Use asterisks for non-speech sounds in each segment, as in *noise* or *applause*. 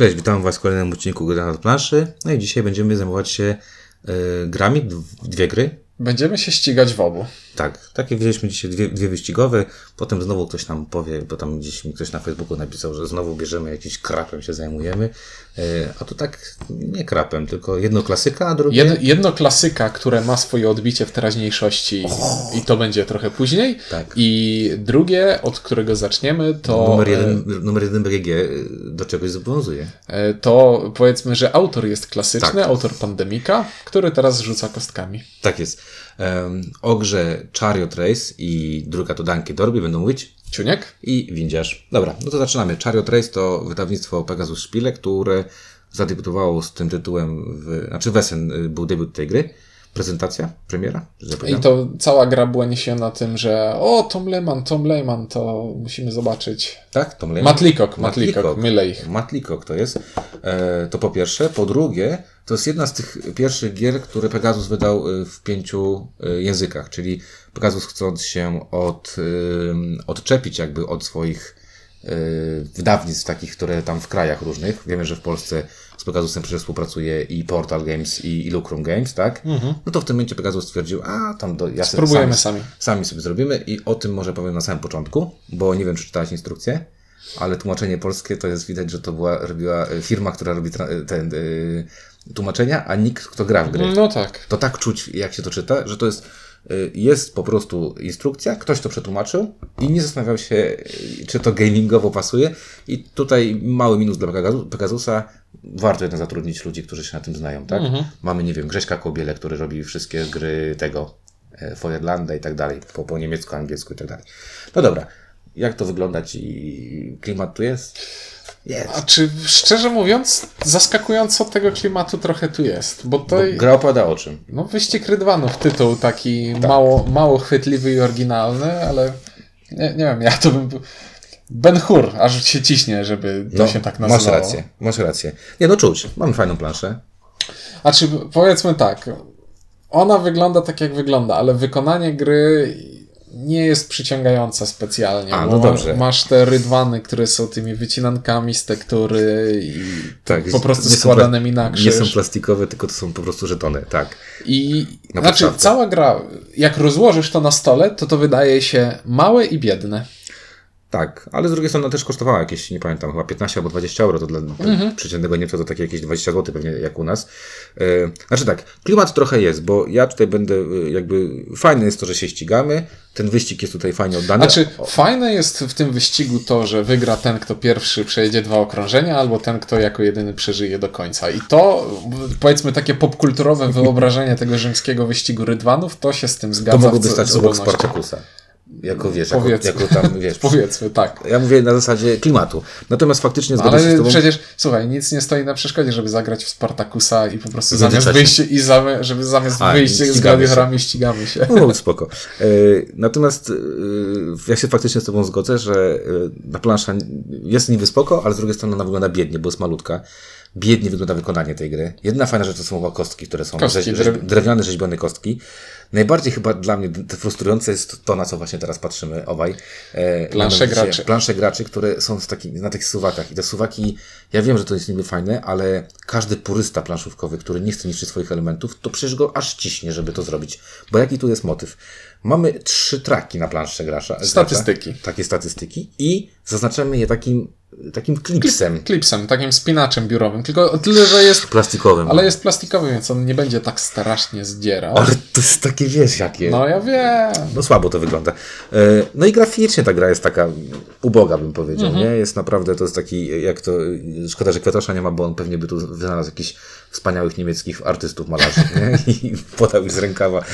Cześć, witam Was w kolejnym odcinku Gry na planszy. No i dzisiaj będziemy zajmować się e, grami, dwie gry. Będziemy się ścigać w obu. Tak, takie wzięliśmy dzisiaj dwie, dwie wyścigowe, potem znowu ktoś nam powie, bo tam gdzieś mi ktoś na Facebooku napisał, że znowu bierzemy jakiś krapem się zajmujemy. E, a tu tak nie krapem, tylko jedno klasyka, a drugie... Jed, jedno klasyka, które ma swoje odbicie w teraźniejszości i to będzie trochę później. Tak. I drugie, od którego zaczniemy, to, Numer jeden, numer jeden BGG e, do czegoś zobowiązuje. e, to powiedzmy, że autor jest klasyczny, Tak. autor Pandemika, który teraz rzuca kostkami. Tak jest. Um, o grze Chariot Race i druga to Dankie Dorby będą mówić. Ciuniek? i windziarz. Dobra, no to zaczynamy. Chariot Race to wydawnictwo Pegasus Spiele, które zadebiutowało z tym tytułem, w, znaczy Wesen y, był debiut tej gry. Prezentacja, premiera. I to cała gra była niesiona tym, że o, Tom Lehman, Tom Lehman, to musimy zobaczyć. Tak, Tom Lehman. Matt Leacock, mylę ich. Matt Leacock to jest. E, to po pierwsze. Po drugie, to jest jedna z tych pierwszych gier, które Pegasus wydał y, w pięciu y, językach, czyli Pegasus chcąc się od, y, odczepić jakby od swoich wydawnictw takich, które tam w krajach różnych. Wiemy, że w Polsce z Pegasusem przecież współpracuje i Portal Games i, i Lucrum Games, tak? No to w tym momencie Pegasus stwierdził, a tam do, ja Spróbujemy sami. Sami sobie zrobimy i o tym może powiem na samym początku, bo nie wiem, czy czytałeś instrukcję, ale tłumaczenie polskie to jest widać, że to była, robiła e, firma, która robi tra- ten, y, tłumaczenia, a nikt, kto gra w gry. No tak. To tak czuć, jak się to czyta, że to jest, y, jest po prostu instrukcja, ktoś to przetłumaczył i nie zastanawiał się, y, czy to gamingowo pasuje. I tutaj mały minus dla Pegasu- Pegasusa. Warto jednak zatrudnić ludzi, którzy się na tym znają, tak? Mamy, nie wiem, Grześka Kobiele, który robi wszystkie gry tego e, Feuerlanda i tak dalej, po, po niemiecku, angielsku i tak dalej. No dobra, jak to wyglądać i klimat tu jest? Jest. A czy szczerze mówiąc, zaskakująco tego klimatu trochę tu jest, bo to Gra opada o czym? no, wyścig Rydwanów, tytuł taki Tak. mało, mało chwytliwy i oryginalny, ale nie, nie wiem, ja to bym. Ben Hur, aż się ciśnie, żeby to się tak nazywało. No, Masz rację, masz rację. Nie, no czuć, mamy fajną planszę. A czy powiedzmy tak, ona wygląda tak jak wygląda, ale wykonanie gry nie jest przyciągające specjalnie. A, no dobrze. Masz te rydwany, które są tymi wycinankami z tektury i Tak, po prostu nie składanymi na Nie krzyż. są plastikowe, tylko to są po prostu żetony, tak. I Na znaczy, podstawce. cała gra, jak rozłożysz to na stole, to to wydaje się małe i biedne. Tak, ale z drugiej strony też kosztowała jakieś, nie pamiętam, chyba 15 albo 20 euro, to dla Mhm. przeciętnego Niemca to takie jakieś 20 zł pewnie jak u nas. E, znaczy tak, klimat trochę jest, bo ja tutaj będę e, jakby, fajne jest to, że się ścigamy, ten wyścig jest tutaj fajnie oddany. Znaczy, fajne jest w tym wyścigu to, że wygra ten, kto pierwszy przejedzie dwa okrążenia, albo ten, kto jako jedyny przeżyje do końca. I to, powiedzmy, takie popkulturowe *laughs* wyobrażenie tego rzymskiego wyścigu rydwanów, to się z tym zgadza. to mogłoby stać z obok. Spartakusa. Jako wiesz, jako, jako tam, *laughs* wiesz, Powiedzmy, tak. ja mówię na zasadzie klimatu. Natomiast faktycznie zgodzę się z Ale tobą. przecież, słuchaj, nic nie stoi na przeszkodzie, żeby zagrać w Spartakusa i po prostu zamiast wyjść i zamiast, żeby zamiast A, wyjść z gladiatorami ścigamy się. No, *laughs* spoko. E, Natomiast e, ja się faktycznie z Tobą zgodzę, że e, ta plansza jest niby spoko, ale z drugiej strony ona wygląda biednie, bo jest malutka. Biednie wygląda wykonanie tej gry. Jedna fajna rzecz to są chyba kostki, które są Kostki, rzeź, drew- rzeź, drewniane, rzeźbione kostki. Najbardziej chyba dla mnie frustrujące jest to, na co właśnie teraz patrzymy obaj. E, Plansze graczy. Plansze graczy, które są z taki, na tych suwakach. I te suwaki, ja wiem, że to jest niby fajne, ale każdy purysta planszówkowy, który nie chce niszczyć swoich elementów, to przecież go aż ciśnie, żeby to zrobić. Bo jaki tu jest motyw? Mamy trzy traki na plansze gracza. Statystyki. Gracza, takie statystyki i zaznaczamy je takim, takim klipsem Klipsem, takim spinaczem biurowym, tylko o tyle, że jest plastikowym. Ale jest plastikowy, więc on nie będzie tak strasznie zdzierał. Ale to jest takie, wiesz, jakie... No ja wiem. No słabo to wygląda. E, No i graficznie ta gra jest taka uboga, bym powiedział, Mhm. nie? Jest naprawdę, to jest taki, jak to, szkoda, że Kwiatosza nie ma, bo on pewnie by tu znalazł jakichś wspaniałych niemieckich artystów, malarzy, nie? I podał ich z rękawa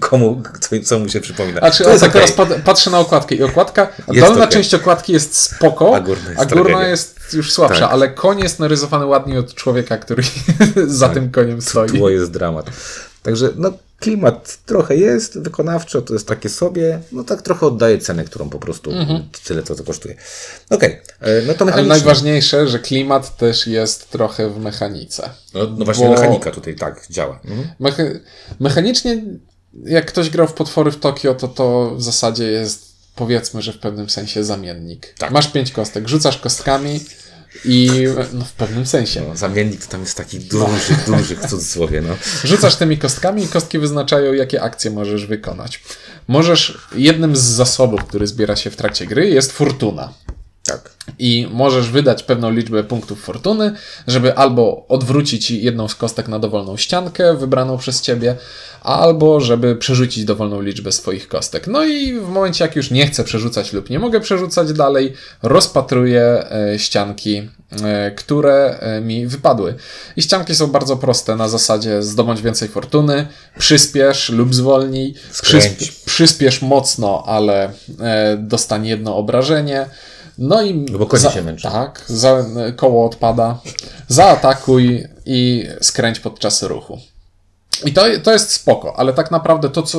komu, co, co mu się przypomina. A czy to jest tak okej. teraz pat, patrzę na okładkę i okładka, dolna okej. część okładki jest spoko, A górna jest a górna jest już słabsza, Tak. ale koń jest narysowany ładniej od człowieka, który *laughs* za tym koniem stoi. Tło jest dramat. Także, no, klimat trochę jest, wykonawczo to jest takie sobie, no tak trochę oddaje cenę, którą po prostu tyle to, to kosztuje. Okej, e, no to Ale mechanicznie. najważniejsze, że klimat też jest trochę w mechanice. No, no właśnie mechanika tutaj tak działa. Mhm. Mecha- mechanicznie, jak ktoś grał w potwory w Tokio, to to w zasadzie jest powiedzmy, że w pewnym sensie zamiennik. Tak. Masz pięć kostek, rzucasz kostkami, I *laughs* no, w pewnym sensie. No, zamiennik to tam jest taki duży, duży w cudzysłowie, no. *laughs* Rzucasz tymi kostkami i kostki wyznaczają, jakie akcje możesz wykonać. Możesz, jednym z zasobów, który zbiera się w trakcie gry, jest fortuna. I możesz wydać pewną liczbę punktów fortuny, żeby albo odwrócić jedną z kostek na dowolną ściankę wybraną przez ciebie, albo żeby przerzucić dowolną liczbę swoich kostek. No i w momencie, jak już nie chcę przerzucać lub nie mogę przerzucać dalej, rozpatruję e, ścianki, e, które e, mi wypadły. I ścianki są bardzo proste, na zasadzie zdobądź więcej fortuny, przyspiesz lub zwolnij, Skręć. przysp- przyspiesz mocno, ale dostań jedno obrażenie. No i. No bo konie się męczą. Tak, za, koło odpada. Zaatakuj i skręć podczas ruchu. I to, to jest spoko, ale tak naprawdę to, co.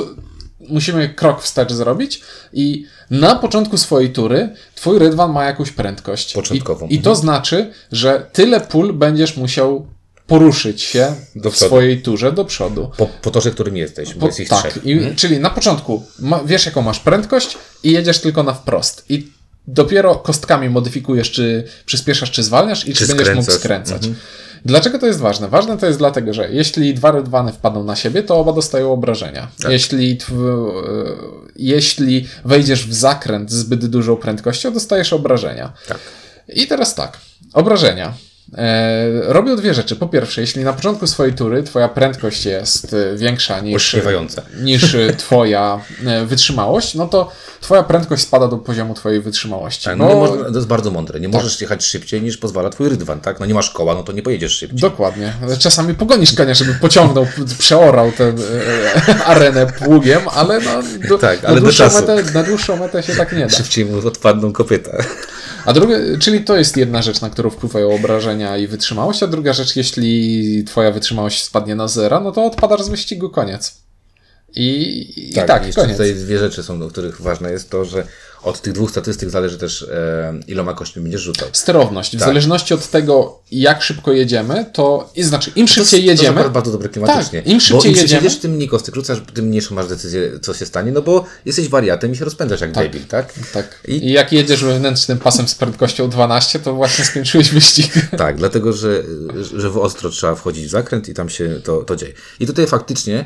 Musimy krok wstecz zrobić i na początku swojej tury twój rydwan ma jakąś prędkość. Początkową. I, I to znaczy, że tyle pól będziesz musiał poruszyć się Do w swojej turze do przodu. Po, po torze, którym jesteś, bo Po, jest ich tak, trzech. i, czyli na początku ma, wiesz, jaką masz prędkość i jedziesz tylko na wprost. I dopiero kostkami modyfikujesz, czy przyspieszasz, czy zwalniasz i czy, Czy będziesz mógł skręcasz. skręcać. Dlaczego to jest ważne? Ważne to jest dlatego, że jeśli dwa rydwany wpadną na siebie, to oba dostają obrażenia. Tak. Jeśli, e, jeśli wejdziesz w zakręt z zbyt dużą prędkością, dostajesz obrażenia. Tak. I teraz tak, obrażenia. E, robią dwie rzeczy. Po pierwsze, jeśli na początku swojej tury twoja prędkość jest e, większa niż, niż e, *laughs* twoja wytrzymałość, no to twoja prędkość spada do poziomu twojej wytrzymałości. Tak, bo... no nie można, to jest bardzo mądre. Nie możesz jechać szybciej niż pozwala twój rydwan, tak? No nie masz koła, no to nie pojedziesz szybciej. Dokładnie. Czasami pogonisz konia, żeby pociągnął, przeorał tę e, arenę pługiem, ale no, do, Tak, na, ale do dłuższą metę, na dłuższą metę się tak nie da. Szybciej mu odpadną kopyta. A druga, czyli to jest jedna rzecz, na którą wpływają obrażenia i wytrzymałość, a druga rzecz, jeśli twoja wytrzymałość spadnie na zera, no to odpadasz z wyścigu, koniec. I, i tak, jeszcze koniec. tutaj dwie rzeczy są, do których ważne jest to, że od tych dwóch statystyk zależy też e, iloma kośćmi będziesz rzucał. Sterowność. W Tak. zależności od tego, jak szybko jedziemy, to i znaczy im szybciej To jedziemy, akurat bardzo dobre klimatycznie. Tak, im szybciej im jedziemy- jedziesz, tym mniej kostek rzucasz, tym mniejszą masz decyzję, co się stanie, no bo jesteś wariatem i się rozpędzasz jak debil, tak? tak. I- I jak jedziesz wewnętrznym pasem z prędkością 12, to właśnie skończyłeś wyścig. *laughs* Tak, dlatego, że, że w ostro trzeba wchodzić w zakręt i tam się to, to dzieje. I tutaj faktycznie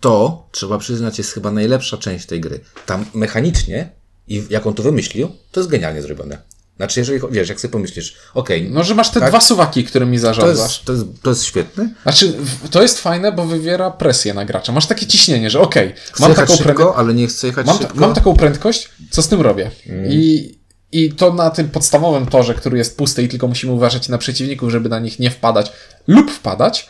to, trzeba przyznać, jest chyba najlepsza część tej gry. Tam mechanicznie i jak on to wymyślił, to jest genialnie zrobione. Znaczy, jeżeli, wiesz, jak sobie pomyślisz, okej, No, że masz te Tak. dwa suwaki, którymi to, zarządzasz. jest, to, jest, to jest świetne. Znaczy, to jest fajne, bo wywiera presję na gracza. Masz takie ciśnienie, że okej, Chcę mam taką szybko, prędkość. ale nie chcę jechać Mam, szybko. mam taką prędkość, co z tym robię? Mm. I, I to na tym podstawowym torze, który jest pusty i tylko musimy uważać na przeciwników, żeby na nich nie wpadać lub wpadać,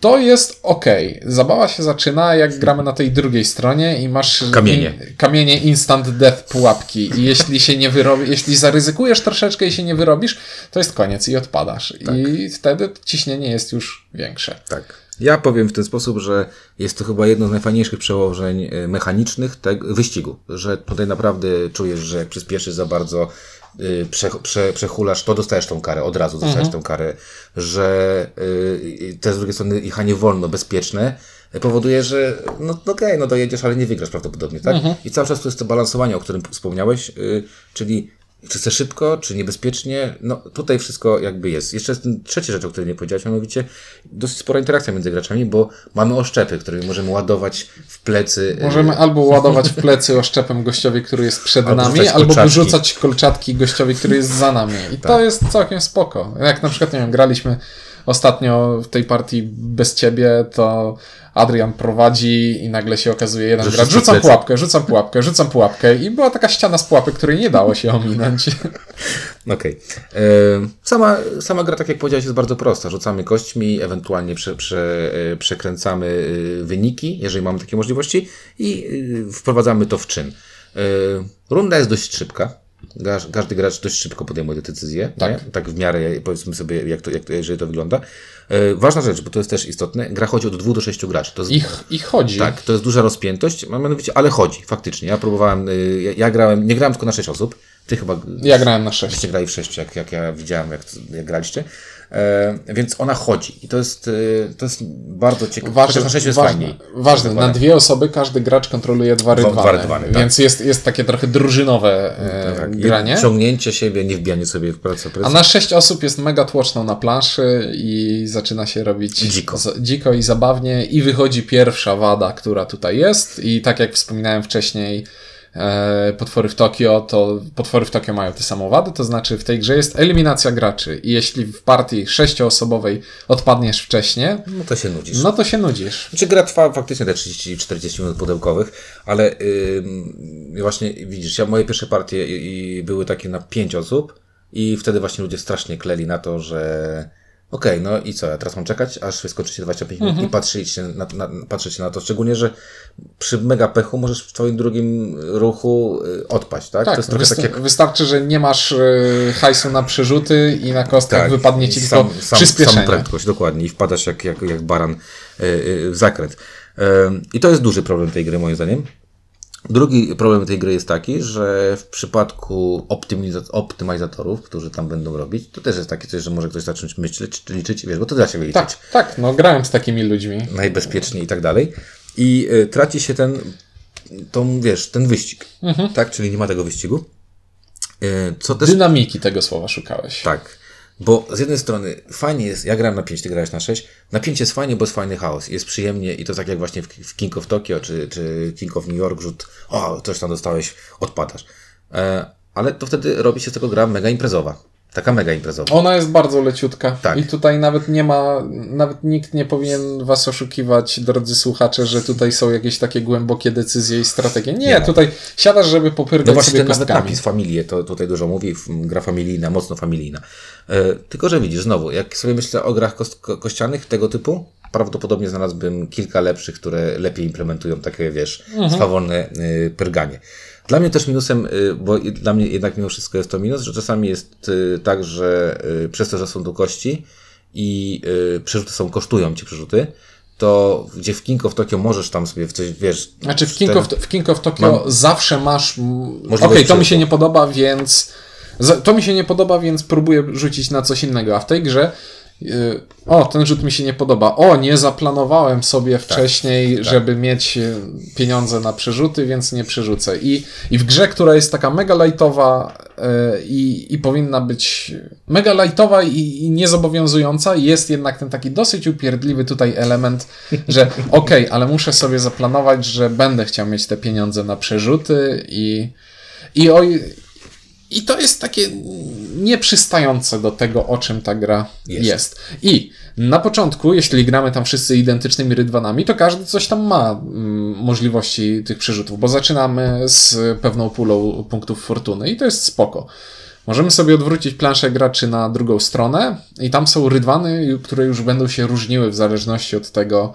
to jest ok. Zabawa się zaczyna, jak gramy na tej drugiej stronie i masz Kamienie. In, kamienie instant death pułapki. I jeśli się nie wyrobi, jeśli zaryzykujesz troszeczkę i się nie wyrobisz, to jest koniec i odpadasz. I wtedy ciśnienie jest już większe. Tak. Ja powiem w ten sposób, że jest to chyba jedno z najfajniejszych przełożeń e, mechanicznych tego wyścigu, że tutaj naprawdę czujesz, że jak przyspieszysz za bardzo, prze, prze, przechulasz, to dostajesz tą karę, od razu dostajesz tą karę, że y, te z drugiej strony jechanie wolno, bezpieczne, y, powoduje, że no, no okej, no dojedziesz, ale nie wygrasz prawdopodobnie, tak? I cały czas to jest to balansowanie, o którym wspomniałeś, y, czyli czy chcę szybko, czy niebezpiecznie? No tutaj wszystko jakby jest. Jeszcze jest trzecia rzecz, o której nie powiedziałeś, mianowicie dosyć spora interakcja między graczami, bo mamy oszczepy, którymi możemy ładować w plecy. y, Możemy albo ładować w plecy oszczepem gościowi, który jest przed Albo nami, albo kolczatki. wyrzucać kolczatki gościowi, który jest za nami. I Tak. to jest całkiem spoko. Jak na przykład, nie wiem, graliśmy ostatnio w tej partii bez ciebie, to Adrian prowadzi i nagle się okazuje jeden Że gracz, rzucam pułapkę, rzucam pułapkę, rzucam pułapkę i była taka ściana z pułapek, której nie dało się ominąć. *laughs* Okej. E, Sama, sama gra, tak jak powiedziałeś, jest bardzo prosta. Rzucamy kośćmi, ewentualnie prze, prze, e, przekręcamy e, wyniki, jeżeli mamy takie możliwości i wprowadzamy to w czyn. Runda jest dość szybka. Każdy gracz dość szybko podejmuje te decyzje. Tak. Nie? tak w miarę, powiedzmy sobie, jak to, jak to, jeżeli to wygląda. E, Ważna rzecz, bo to jest też istotne, gra chodzi od dwóch do sześciu graczy. To jest I, I chodzi. tak, to jest duża rozpiętość, mianowicie, ale chodzi, faktycznie. Ja próbowałem, y, ja, ja grałem, nie grałem tylko na 6 osób. Ty chyba. Ja grałem na sześć. Byście grali w 6, jak, jak ja widziałem, jak, jak graliście. E, więc ona chodzi. I to jest, e, to jest bardzo ciekawe. Ważne, na 6 jest ważne, ważne. na dwie osoby każdy gracz kontroluje dwa Dwa- rydwany, dwa rydwany, tak. więc jest, jest takie trochę drużynowe e, Tak, i granie. Ciągnięcie siebie, nie wbijanie sobie w pracę. A na sześć osób jest mega tłoczną na planszy i zaczyna się robić Dziko. dziko i zabawnie i wychodzi pierwsza wada, która tutaj jest i tak jak wspominałem wcześniej potwory w Tokio, to potwory w Tokio mają te samą wadę, to znaczy w tej grze jest eliminacja graczy i jeśli w partii sześcioosobowej odpadniesz wcześniej, No to się nudzisz. no to się nudzisz. Znaczy gra trwa faktycznie te 30-40 minut pudełkowych, ale yy, właśnie widzisz, ja moje pierwsze partie i, i były takie na 5 osób i wtedy właśnie ludzie strasznie kleli na to, że okej, no i co, ja teraz mam czekać, aż wyskoczy się 25 minut i patrzeć się na, na, patrzeć na to, szczególnie, że przy mega pechu możesz w twoim drugim ruchu y, odpaść, tak? Tak, to jest trochę tak jak wystarczy, że nie masz e, hajsu na przerzuty i na kostkach Tak, wypadnie ci i tylko sam, sam, przyspieszenie. Sam prędkość, dokładnie. I wpadasz jak, jak, jak baran y, y, w zakręt. I to jest duży problem tej gry, moim zdaniem. Drugi problem tej gry jest taki, że w przypadku optymalizatorów, którzy tam będą robić, to też jest takie coś, że może ktoś zacząć myśleć, czy liczyć, wiesz, bo to da się wyliczyć Tak, tak, no grałem z takimi ludźmi. najbezpieczniej i tak dalej. I y, traci się ten, tą, wiesz, ten wyścig, Mhm. tak? Czyli nie ma tego wyścigu. Y, co też Dynamiki tego słowa szukałeś. tak. Bo z jednej strony fajnie jest, ja grałem na 5, ty grałeś na 6. Na 5 jest fajnie, bo jest fajny chaos. Jest przyjemnie i to tak jak właśnie w, w King of Tokyo czy, czy King of New York rzut, o, coś tam dostałeś, odpadasz. E, ale to wtedy robi się z tego gra mega imprezowa. Taka mega imprezowa. Ona jest bardzo leciutka. Tak. I tutaj nawet nie ma, nawet nikt nie powinien was oszukiwać, drodzy słuchacze, że tutaj są jakieś takie głębokie decyzje i strategie. Nie, tutaj siadasz, żeby popyrgać No właśnie sobie ten nawet kostkami. napis familie, to tutaj dużo mówi, gra familijna, mocno familijna. E, tylko, że widzisz, znowu, jak sobie myślę o grach kost- ko- kościanych tego typu, prawdopodobnie znalazłbym kilka lepszych, które lepiej implementują takie, wiesz, swawolne y, pyrganie. Dla mnie też minusem, y, bo dla mnie jednak mimo wszystko jest to minus, że czasami jest y, tak, że y, przez to, że są tu kości i przerzuty są, kosztują ci przerzuty, to gdzie w King of Tokyo możesz tam sobie w coś, wiesz... Znaczy w King, ten- of, w King of Tokio zawsze masz. Okej, Możliwość to mi się nie podoba, więc. To mi się nie podoba, więc próbuję rzucić na coś innego. A w tej grze. Yy, O, ten rzut mi się nie podoba. O, nie zaplanowałem sobie wcześniej, żeby mieć yy, pieniądze na przerzuty, więc nie przerzucę. I, i w grze, która jest taka mega lightowa yy, i, i powinna być mega lightowa i, i niezobowiązująca, jest jednak ten taki dosyć upierdliwy tutaj element, *laughs* że okej, ale muszę sobie zaplanować, że będę chciał mieć te pieniądze na przerzuty i, i, oj, i to jest takie nieprzystające do tego, o czym ta gra Jest. jest. I na początku, jeśli gramy tam wszyscy identycznymi rydwanami, to każdy coś tam ma mm, możliwości tych przerzutów, bo zaczynamy z pewną pulą punktów fortuny i to jest spoko. Możemy sobie odwrócić planszę graczy na drugą stronę i tam są rydwany, które już będą się różniły w zależności od tego,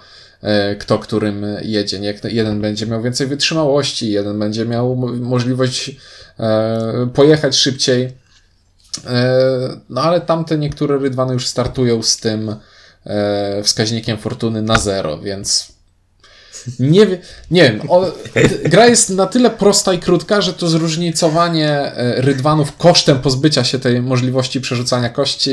kto którym jedzie. Nie, jeden będzie miał więcej wytrzymałości, jeden będzie miał mo- możliwość e, pojechać szybciej. E, No ale tamte niektóre rydwany już startują z tym e, wskaźnikiem fortuny na zero, więc nie, nie wiem. O, gra jest na tyle prosta i krótka, że to zróżnicowanie e, rydwanów kosztem pozbycia się tej możliwości przerzucania kości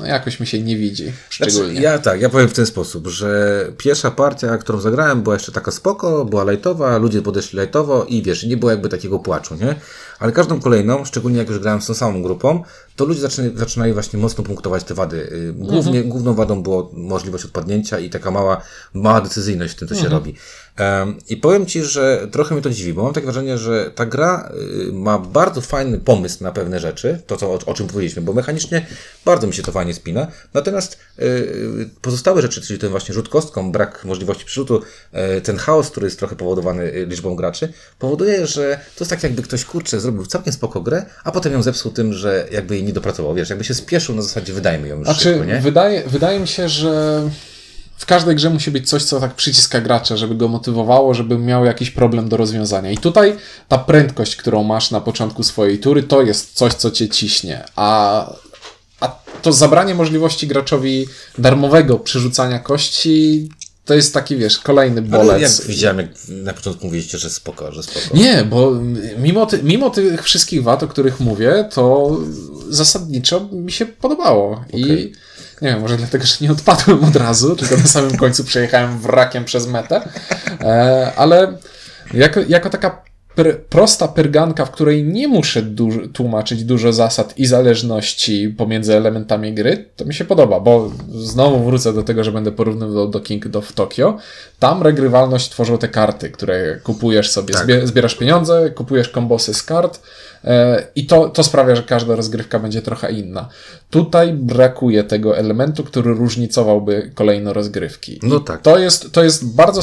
no, jakoś mi się nie widzi. Szczególnie. Znaczy, ja tak, ja powiem w ten sposób, że pierwsza partia, którą zagrałem, była jeszcze taka spoko, była lightowa, ludzie podeszli lightowo i wiesz, nie było jakby takiego płaczu, nie? Ale każdą kolejną, szczególnie jak już grałem z tą samą grupą, to ludzie zaczynali, zaczynali właśnie mocno punktować te wady. Y, Głównie, Główną wadą było możliwość odpadnięcia i taka mała, mała decyzyjność w tym, co się robi. I powiem Ci, że trochę mnie to dziwi, bo mam takie wrażenie, że ta gra y, ma bardzo fajny pomysł na pewne rzeczy, to co, o, o czym powiedzieliśmy, bo mechanicznie bardzo mi się to fajnie spina. Natomiast y, pozostałe rzeczy, czyli ten właśnie rzut kostką, brak możliwości przerzutu, y, ten chaos, który jest trochę powodowany y, liczbą graczy, powoduje, że to jest tak jakby ktoś kurczę zrobił całkiem spoko grę, a potem ją zepsuł tym, że jakby jej nie dopracował. Wiesz, jakby się spieszył na zasadzie wydajmy ją już Znaczy, szybko, nie? wydaje, wydaje mi się, że w każdej grze musi być coś, co tak przyciska gracza, żeby go motywowało, żeby miał jakiś problem do rozwiązania. I tutaj ta prędkość, którą masz na początku swojej tury, to jest coś, co cię ciśnie. A, a to zabranie możliwości graczowi darmowego przerzucania kości, to jest taki, wiesz, kolejny Ale bolec. jak widziałem, jak na początku mówiliście, że spoko, że spoko. Nie, bo mimo, ty, mimo tych wszystkich wad, o których mówię, to zasadniczo mi się podobało. I Okej. Nie wiem, może dlatego, że nie odpadłem od razu, tylko na samym końcu przejechałem wrakiem przez metę. E, ale jako, jako taka pr prosta pyrganka, w której nie muszę du tłumaczyć dużo zasad i zależności pomiędzy elementami gry, to mi się podoba, bo znowu wrócę do tego, że będę porównywał do King of Tokyo. Tam regrywalność tworzą te karty, które kupujesz sobie, Tak. zbie zbierasz pieniądze, kupujesz kombosy z kart e, i to, to sprawia, że każda rozgrywka będzie trochę inna. Tutaj brakuje tego elementu, który różnicowałby kolejno rozgrywki. No tak. To jest, to jest bardzo.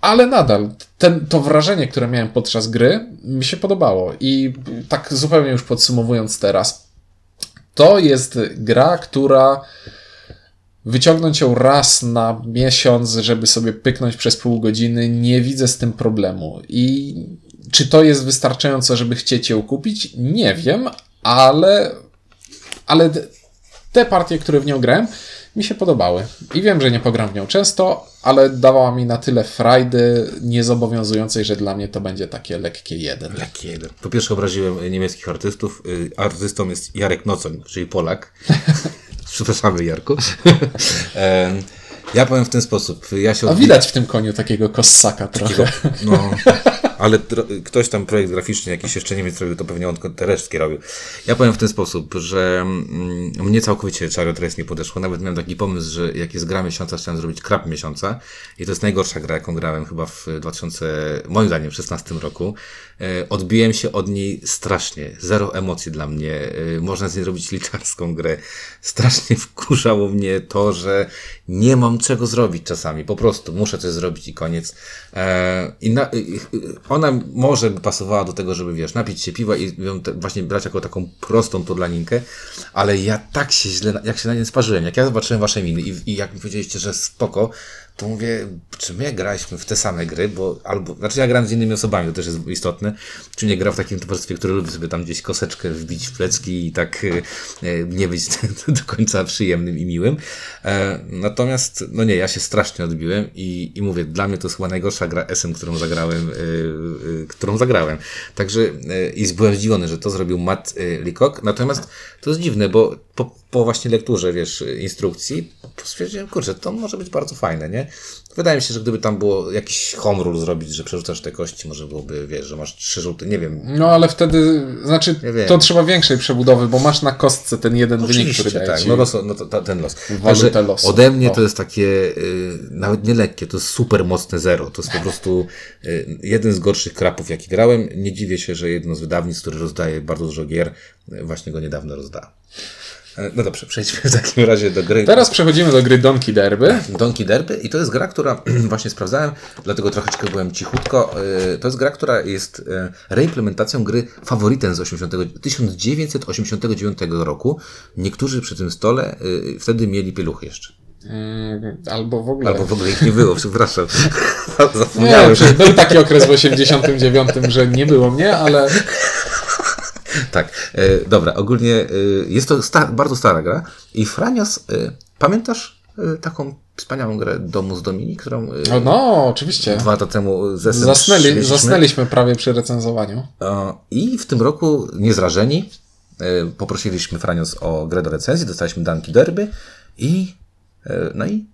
Ale nadal, ten, to wrażenie, które miałem podczas gry, mi się podobało. I tak zupełnie już podsumowując teraz, to jest gra, która wyciągnąć ją raz na miesiąc, żeby sobie pyknąć przez pół godziny, nie widzę z tym problemu. I czy to jest wystarczająco, żeby chcieć ją kupić? Nie wiem, ale, ale te partie, które w nią grałem, mi się podobały. I wiem, że nie pogram w nią często, ale dawała mi na tyle frajdy niezobowiązującej, że dla mnie to będzie takie lekkie jeden. Lekki jeden. Po pierwsze obraziłem niemieckich artystów. Y, Artystą jest Jarek Nocoń, czyli Polak. *laughs* Przepraszamy, Jarku. *laughs* Ja powiem w ten sposób. Ja się A widać w tym koniu takiego kossaka trochę. No, *laughs* ale ktoś tam projekt graficzny jakiś jeszcze Niemiec robił, to pewnie on Tereszki robił. Ja powiem w ten sposób, że mm, mnie całkowicie Chariot Race nie podeszło. Nawet miałem taki pomysł, że jak jest gra miesiąca, chciałem zrobić krab miesiąca. I to jest najgorsza gra, jaką grałem chyba w 2000, moim zdaniem, 16 roku. E, Odbiłem się od niej strasznie. Zero emocji dla mnie. E, Można z niej zrobić liczarską grę. Strasznie wkurzało mnie to, że nie mam czego zrobić czasami. Po prostu muszę coś zrobić i koniec. E, I na, ona może by pasowała do tego, żeby wiesz, napić się piwa i ją te, właśnie brać jako taką prostą podlaninkę, ale ja tak się źle, jak się na nie sparzyłem, jak ja zobaczyłem wasze miny i, i jak mi powiedzieliście, że spoko, to mówię, czy my graliśmy w te same gry, bo albo, znaczy ja gram z innymi osobami, to też jest istotne, czy nie gra w takim towarzystwie, które lubi sobie tam gdzieś koseczkę wbić w plecki i tak e, e, nie być *laughs* do końca przyjemnym i miłym. E, natomiast, no nie, ja się strasznie odbiłem i, i mówię, dla mnie to jest chyba najgorsza gra SM, którą zagrałem, e, e, którą zagrałem. Także e, i byłem zdziwiony, że to zrobił Matt Leacock, natomiast to jest dziwne, bo po, po właśnie lekturze, wiesz, instrukcji, stwierdziłem, kurczę, to może być bardzo fajne, nie? Wydaje mi się, że gdyby tam było jakiś home rule zrobić, że przerzucasz te kości, może byłoby, wiesz, że masz trzy żółte, nie wiem. No ale wtedy, znaczy, to trzeba większej przebudowy, bo masz na kostce ten jeden wynik, Oczywiście, który daje tak, ci... no, los, no to, to, ten los. Walutę losu. ode mnie O. to jest takie, y, nawet nie lekkie, to jest super mocne zero. To jest po prostu y, jeden z gorszych krapów, jaki grałem. Nie dziwię się, że jedno z wydawnictw, które rozdaje bardzo dużo gier, y, właśnie go niedawno rozda. E, No dobrze, przejdźmy w takim razie do gry. Teraz przechodzimy do gry Donkey Derby. Donkey Derby i to jest gra, która *clears throat* właśnie sprawdzałem, dlatego troszeczkę byłem cichutko. Yy, To jest gra, która jest yy, reimplementacją gry faworytem z 80, 1989 roku. Niektórzy przy tym stole wtedy mieli pieluchy jeszcze. Albo w ogóle... Albo w ogóle ich nie było, *laughs* przepraszam. Nie, Zapomniałem. przecież był taki okres w 89, że nie było mnie, ale *laughs* Tak, e, dobra, ogólnie e, jest to sta bardzo stara gra i Franios, e, pamiętasz e, taką wspaniałą grę Domu z Domini, którą no, no oczywiście. dwa lata temu Zasnęli, zasnęliśmy prawie przy recenzowaniu. I w tym roku, niezrażeni, e, poprosiliśmy Franios o grę do recenzji, dostaliśmy Danki Derby i no i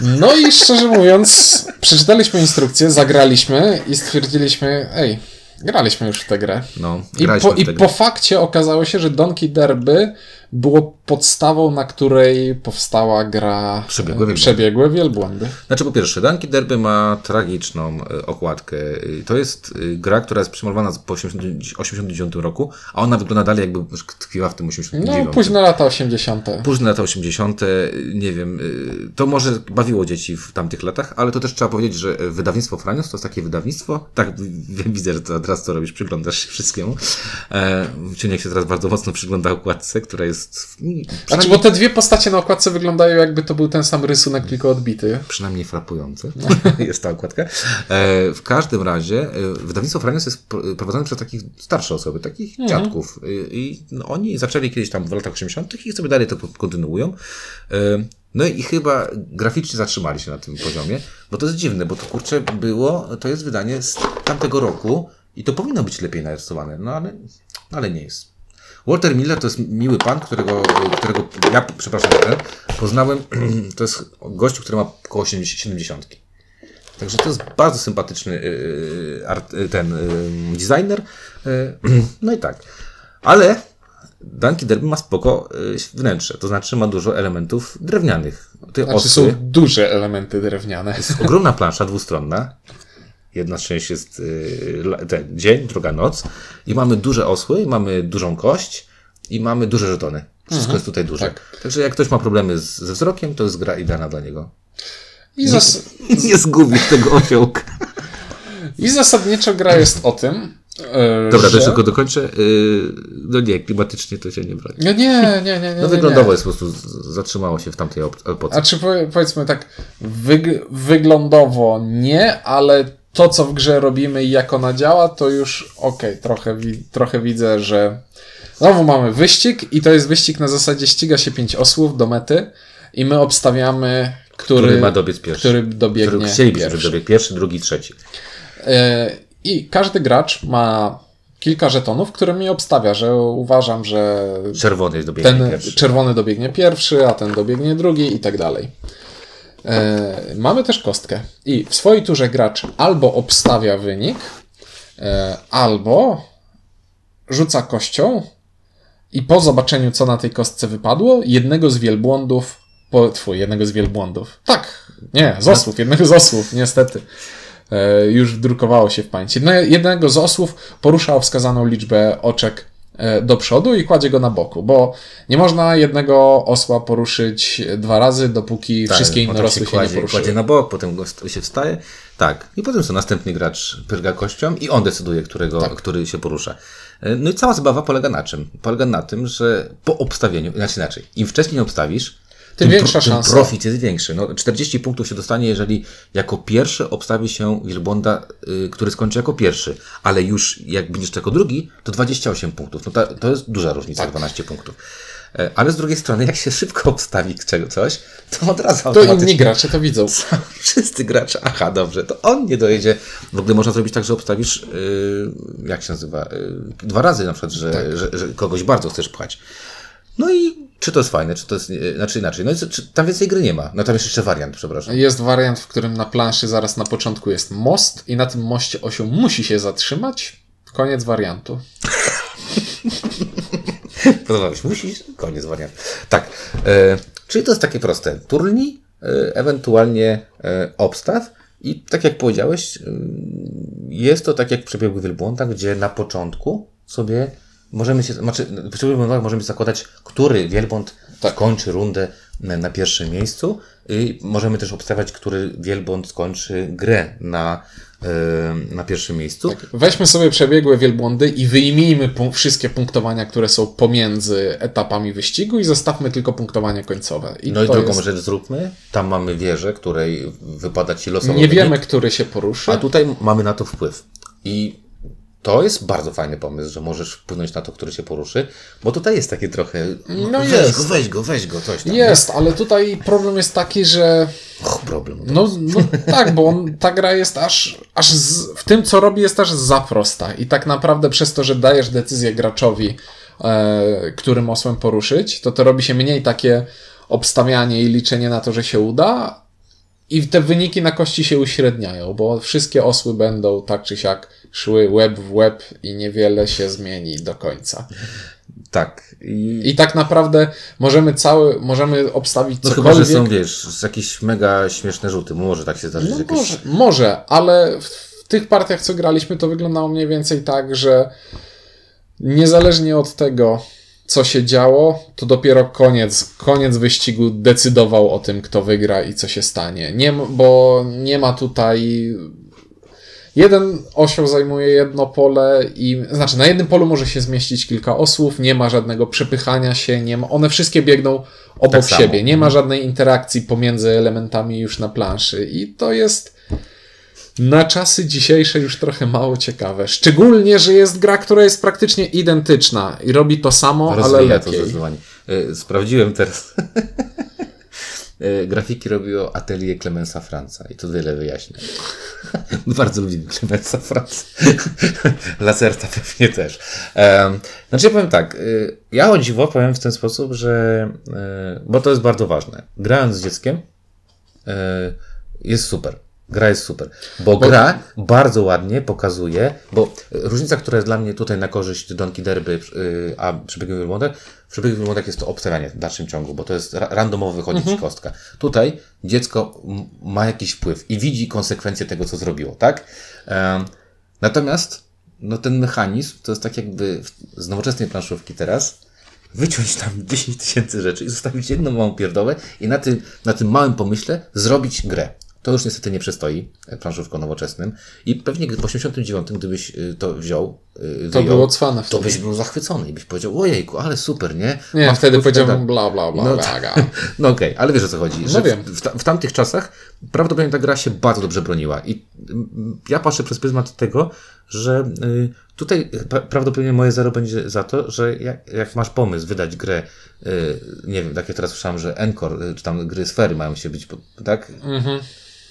No i szczerze mówiąc, przeczytaliśmy instrukcję, zagraliśmy i stwierdziliśmy, ej, graliśmy już w tę grę. no, I, po, I po fakcie okazało się, że Donkey Derby było podstawą, na której powstała gra Przebiegłe wielbłądy. Przebiegłe Wielbłądy. Znaczy po pierwsze, Danki Derby ma tragiczną e, okładkę. E, To jest e, gra, która jest przemalowana po 1989 roku, a ona wygląda dalej jakby tkwiła w tym 89. No, późne lata 80. Późne lata 80., nie wiem, y, to może bawiło dzieci w tamtych latach, ale to też trzeba powiedzieć, że wydawnictwo Franios to jest takie wydawnictwo, tak widzę, że teraz co robisz, przyglądasz się wszystkiemu. E, Ciuniek się teraz bardzo mocno przygląda okładce, która jest mm, Znaczy, przynajmniej, bo te dwie postacie na okładce wyglądają jakby to był ten sam rysunek, tylko odbity. przynajmniej frapujący *laughs* jest ta okładka. E, W każdym razie e, wydawnictwo Franios jest pr- prowadzone przez takich starsze osoby, takich dziadków I- i no, oni zaczęli kiedyś tam w latach 80. i sobie dalej to kontynuują. E, No i chyba graficznie zatrzymali się na tym poziomie, bo to jest dziwne, bo to kurczę było, to jest wydanie z tamtego roku i to powinno być lepiej narysowane, no ale, ale nie jest. Walter Miller to jest miły pan, którego, którego ja, przepraszam, ten, poznałem, *clears throat* to jest gościu, który ma około 70. Także to jest bardzo sympatyczny y, art, y, ten y, designer. Y, *clears throat* no i tak. Ale Danki Derby ma spoko y, wnętrze, to znaczy ma dużo elementów drewnianych. Te Znaczy osy, są duże elementy drewniane. jest ogromna plansza dwustronna. *laughs* Jedna część jest y, ten dzień, druga noc. I mamy duże osły, mamy dużą kość i mamy duże żetony. Wszystko jest tutaj duże. tak. Także jak ktoś ma problemy z, ze wzrokiem, to jest gra idealna dla niego. I, zas *laughs* Nie zgubisz tego osiołka. *laughs* I zasadniczo gra jest o tym, e, Dobra, że... to tylko dokończę. Y, No nie, klimatycznie to się nie broni. Nie, nie, nie, nie. nie No nie, wyglądowo nie. jest po prostu zatrzymało się w tamtej epoce. A czy powie- powiedzmy tak, wyg- wyglądowo nie, ale to, co w grze robimy i jak ona działa, to już okej, trochę, wi- trochę widzę, że znowu mamy wyścig i to jest wyścig na zasadzie ściga się pięć osłów do mety i my obstawiamy, który, Który ma dobiec pierwszy. który dobiegnie Który chcielibyśmy, pierwszy. żeby dobiegł pierwszy, drugi, trzeci. E, I każdy gracz ma kilka żetonów, którymi obstawia, że uważam, że Czerwony dobiegnie ten pierwszy. czerwony dobiegnie pierwszy, a ten dobiegnie drugi i tak dalej. E, mamy też kostkę. I w swojej turze gracz albo obstawia wynik, e, albo rzuca kością i po zobaczeniu, co na tej kostce wypadło, jednego z wielbłądów, po, twój, jednego z wielbłądów. Tak, nie, z osłów, jednego z osłów, niestety. E, już wdrukowało się w pamięć. Jedne, jednego z osłów porusza o wskazaną liczbę oczek do przodu i kładzie go na boku, bo nie można jednego osła poruszyć dwa razy, dopóki wszystkie inne Tak, rosły się, kładzie, nie poruszyły. kładzie na bok, potem go się wstaje. Tak. I potem co, następny gracz pyrga kością i on decyduje, którego, Tak. który się porusza. E, No i cała zabawa polega na czym? Polega na tym, że po obstawieniu, znaczy inaczej, im wcześniej obstawisz, Tym większa tym szansa. profit jest większy. No, 40 punktów się dostanie, jeżeli jako pierwszy obstawi się wielbłąda, y, który skończy jako pierwszy, ale już jak będziesz jako drugi, to 28 punktów. No ta, to jest duża różnica, Tak. 12 punktów. E, Ale z drugiej strony, jak się szybko obstawi czego, coś, to od razu To inni gracze to widzą. *laughs* wszyscy gracze, aha, dobrze, to on nie dojedzie. W ogóle można zrobić tak, że obstawisz, yy, jak się nazywa, yy, dwa razy na przykład, że, Tak. że, że kogoś bardzo chcesz pchać. No i czy to jest fajne, czy to jest, yy, znaczy inaczej, no i co- tam więcej gry nie ma, no tam jest jeszcze wariant, przepraszam. Jest wariant, w którym na planszy zaraz na początku jest most i na tym moście osioł musi się zatrzymać. Koniec wariantu. *laughs* Podoba mi się, musisz, koniec wariant. Tak, e, czyli to jest takie proste, turni, e, ewentualnie e, obstaw i tak jak powiedziałeś, y, jest to tak jak w przebiegu wielbłąda, gdzie na początku sobie możemy się, znaczy w przebiegu wielbłąda możemy zakładać, który wielbłąd Tak. skończy rundę na, pierwszym miejscu i możemy też obstawiać, który wielbłąd skończy grę na, e, na pierwszym miejscu. Weźmy sobie przebiegłe wielbłądy i wyjmijmy pu- wszystkie punktowania, które są pomiędzy etapami wyścigu i zostawmy tylko punktowanie końcowe. I No i drugą jest... rzecz zróbmy. Tam mamy wieżę, której wypada ci losowo. Nie wiemy, który się poruszy. A tutaj mamy na to wpływ. I to jest bardzo fajny pomysł, że możesz wpłynąć na to, który się poruszy, bo tutaj jest takie trochę. No weź jest. go, weź go, weź go, coś tam. Jest, ale tutaj problem jest taki, że? Och, problem. No, no tak, bo on, ta gra jest aż, aż z, w tym, co robi, jest aż za prosta. I tak naprawdę przez to, że dajesz decyzję graczowi, e, którym osłem poruszyć, to to robi się mniej takie obstawianie i liczenie na to, że się uda. I te wyniki na kości się uśredniają, bo wszystkie osły będą tak czy siak szły łeb w łeb i niewiele się zmieni do końca. Tak. I, I tak naprawdę możemy cały, możemy obstawić no chyba, cokolwiek. że są, wiesz, jakieś mega śmieszne rzuty. Może tak się zdarzyć. No jakieś... może, może, ale w, w tych partiach, co graliśmy, to wyglądało mniej więcej tak, że niezależnie od tego, co się działo, to dopiero koniec, koniec wyścigu decydował o tym, kto wygra i co się stanie. Nie, bo nie ma tutaj. Jeden osioł zajmuje jedno pole i znaczy na jednym polu może się zmieścić kilka osłów, nie ma żadnego przepychania się, nie ma, one wszystkie biegną obok Tak samo. siebie, nie ma żadnej interakcji pomiędzy elementami już na planszy i to jest na czasy dzisiejsze już trochę mało ciekawe. Szczególnie, że jest gra, która jest praktycznie identyczna i robi to samo, ale Rozwija to lepiej. zdecydowanie. Y, Sprawdziłem teraz. *laughs* e, grafiki robiło atelier Clemensa Franca i to wiele wyjaśnia. *laughs* Bardzo lubię Clemensa Franca. *laughs* Lacerta pewnie też. Znaczy ja powiem tak, y, ja o dziwo powiem w ten sposób, że, y, bo to jest bardzo ważne. Grając z dzieckiem jest super. Gra jest super, bo, gra bardzo ładnie pokazuje, bo różnica, która jest dla mnie tutaj na korzyść Donkey Derby, y, a przebiegu wielbłądek, w przebiegu wielbłądek jest to obstawianie w dalszym ciągu, bo to jest ra- randomowo wychodzi ci kostka. Tutaj dziecko ma jakiś wpływ i widzi konsekwencje tego, co zrobiło, tak? Natomiast no ten mechanizm to jest tak jakby z nowoczesnej planszówki teraz wyciąć tam *laughs* 10 tysięcy rzeczy i zostawić jedną małą pierdołę i na tym, na tym małym pomyśle zrobić grę. To już niestety nie przystoi e, planszówką nowoczesnym i pewnie w 89, gdybyś y, to wziął, y, To wyjął, było cwane to byś był zachwycony i byś powiedział, ojejku, ale super, nie? Nie, Mam wtedy tak powiedziałbym bla, bla, bla, No, bla. bla. *laughs* no okej, ale wiesz o co chodzi. Że wiem. W, w, ta- w tamtych czasach prawdopodobnie ta gra się bardzo dobrze broniła. I ja patrzę przez pryzmat tego, że y, tutaj pra- prawdopodobnie moje zero będzie za to, że jak, jak masz pomysł wydać grę, y, nie wiem, tak jak teraz słyszałem, że Encore, y, czy tam gry sfery mają się być, tak?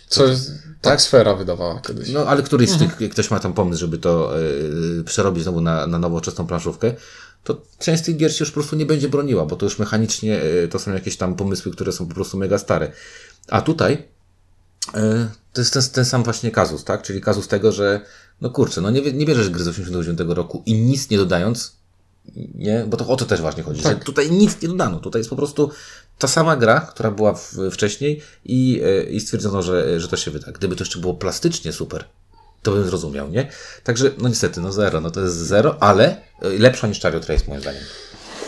Co tak sfera wydawała kiedyś. No, ale któryś z tych, jak ktoś ma tam pomysł, żeby to y, przerobić znowu na, na nowoczesną planszówkę, to część z tych gier się już po prostu nie będzie broniła, bo to już mechanicznie y, to są jakieś tam pomysły, które są po prostu mega stare. A tutaj y, to jest ten, ten sam właśnie kazus, tak? Czyli kazus tego, że no kurczę, no nie, nie bierzesz gry z 89 roku i nic nie dodając, nie? Bo to o to też właśnie chodzi, że tutaj nic nie dodano. Tutaj jest po prostu ta sama gra, która była w, wcześniej i, e, i stwierdzono, że, że to się wyda. Gdyby to jeszcze było plastycznie super, to bym zrozumiał, nie? Także, no niestety, no zero, no to jest zero, ale e, lepsza niż Chariot Race moim zdaniem.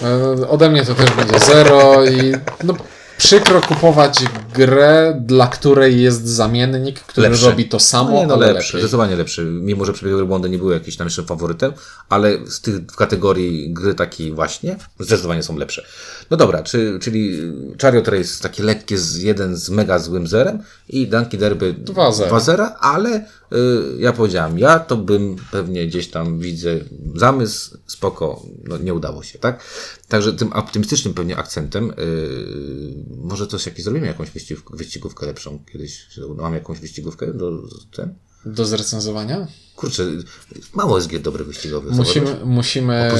E, Ode mnie to też będzie zero i no, przykro kupować grę, dla której jest zamiennik, który Lepszy. robi to samo, No, nie, no ale lepszy, lepiej. zdecydowanie lepszy. Mimo, że przebieg Błądy nie były jakimś najlepszym faworytem, ale z tych w kategorii gry takiej właśnie, zdecydowanie są lepsze. No dobra, czy, czyli Chariot Race takie lekkie, z, jeden z mega złym zerem i Danki Derby 2-0. 2-0, ale ja powiedziałem, ja to bym pewnie gdzieś tam widzę zamysł, spoko, no nie udało się, tak? Także tym optymistycznym pewnie akcentem, y, może coś jakiś zrobimy, jakąś wyścigówkę, wyścigówkę lepszą kiedyś, mam jakąś wyścigówkę do ten? Do zrecenzowania? Kurczę, mało jest gier dobrych wyścigowych. Musimy, musimy,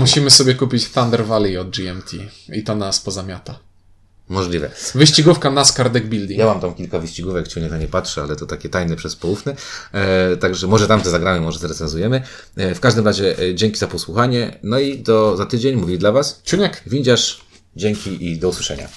musimy sobie kupić Thunder Valley od GMT i to nas pozamiata. Możliwe. Wyścigówka NASCAR Deck Building. Ja mam tam kilka wyścigówek, ciągle na nie patrzę, ale to takie tajne przez poufne. E, także może tam te zagramy, może zrecenzujemy. E, w każdym razie e, dzięki za posłuchanie. No i do za tydzień mówi dla Was Ciuniek. Windziarz. Dzięki i do usłyszenia.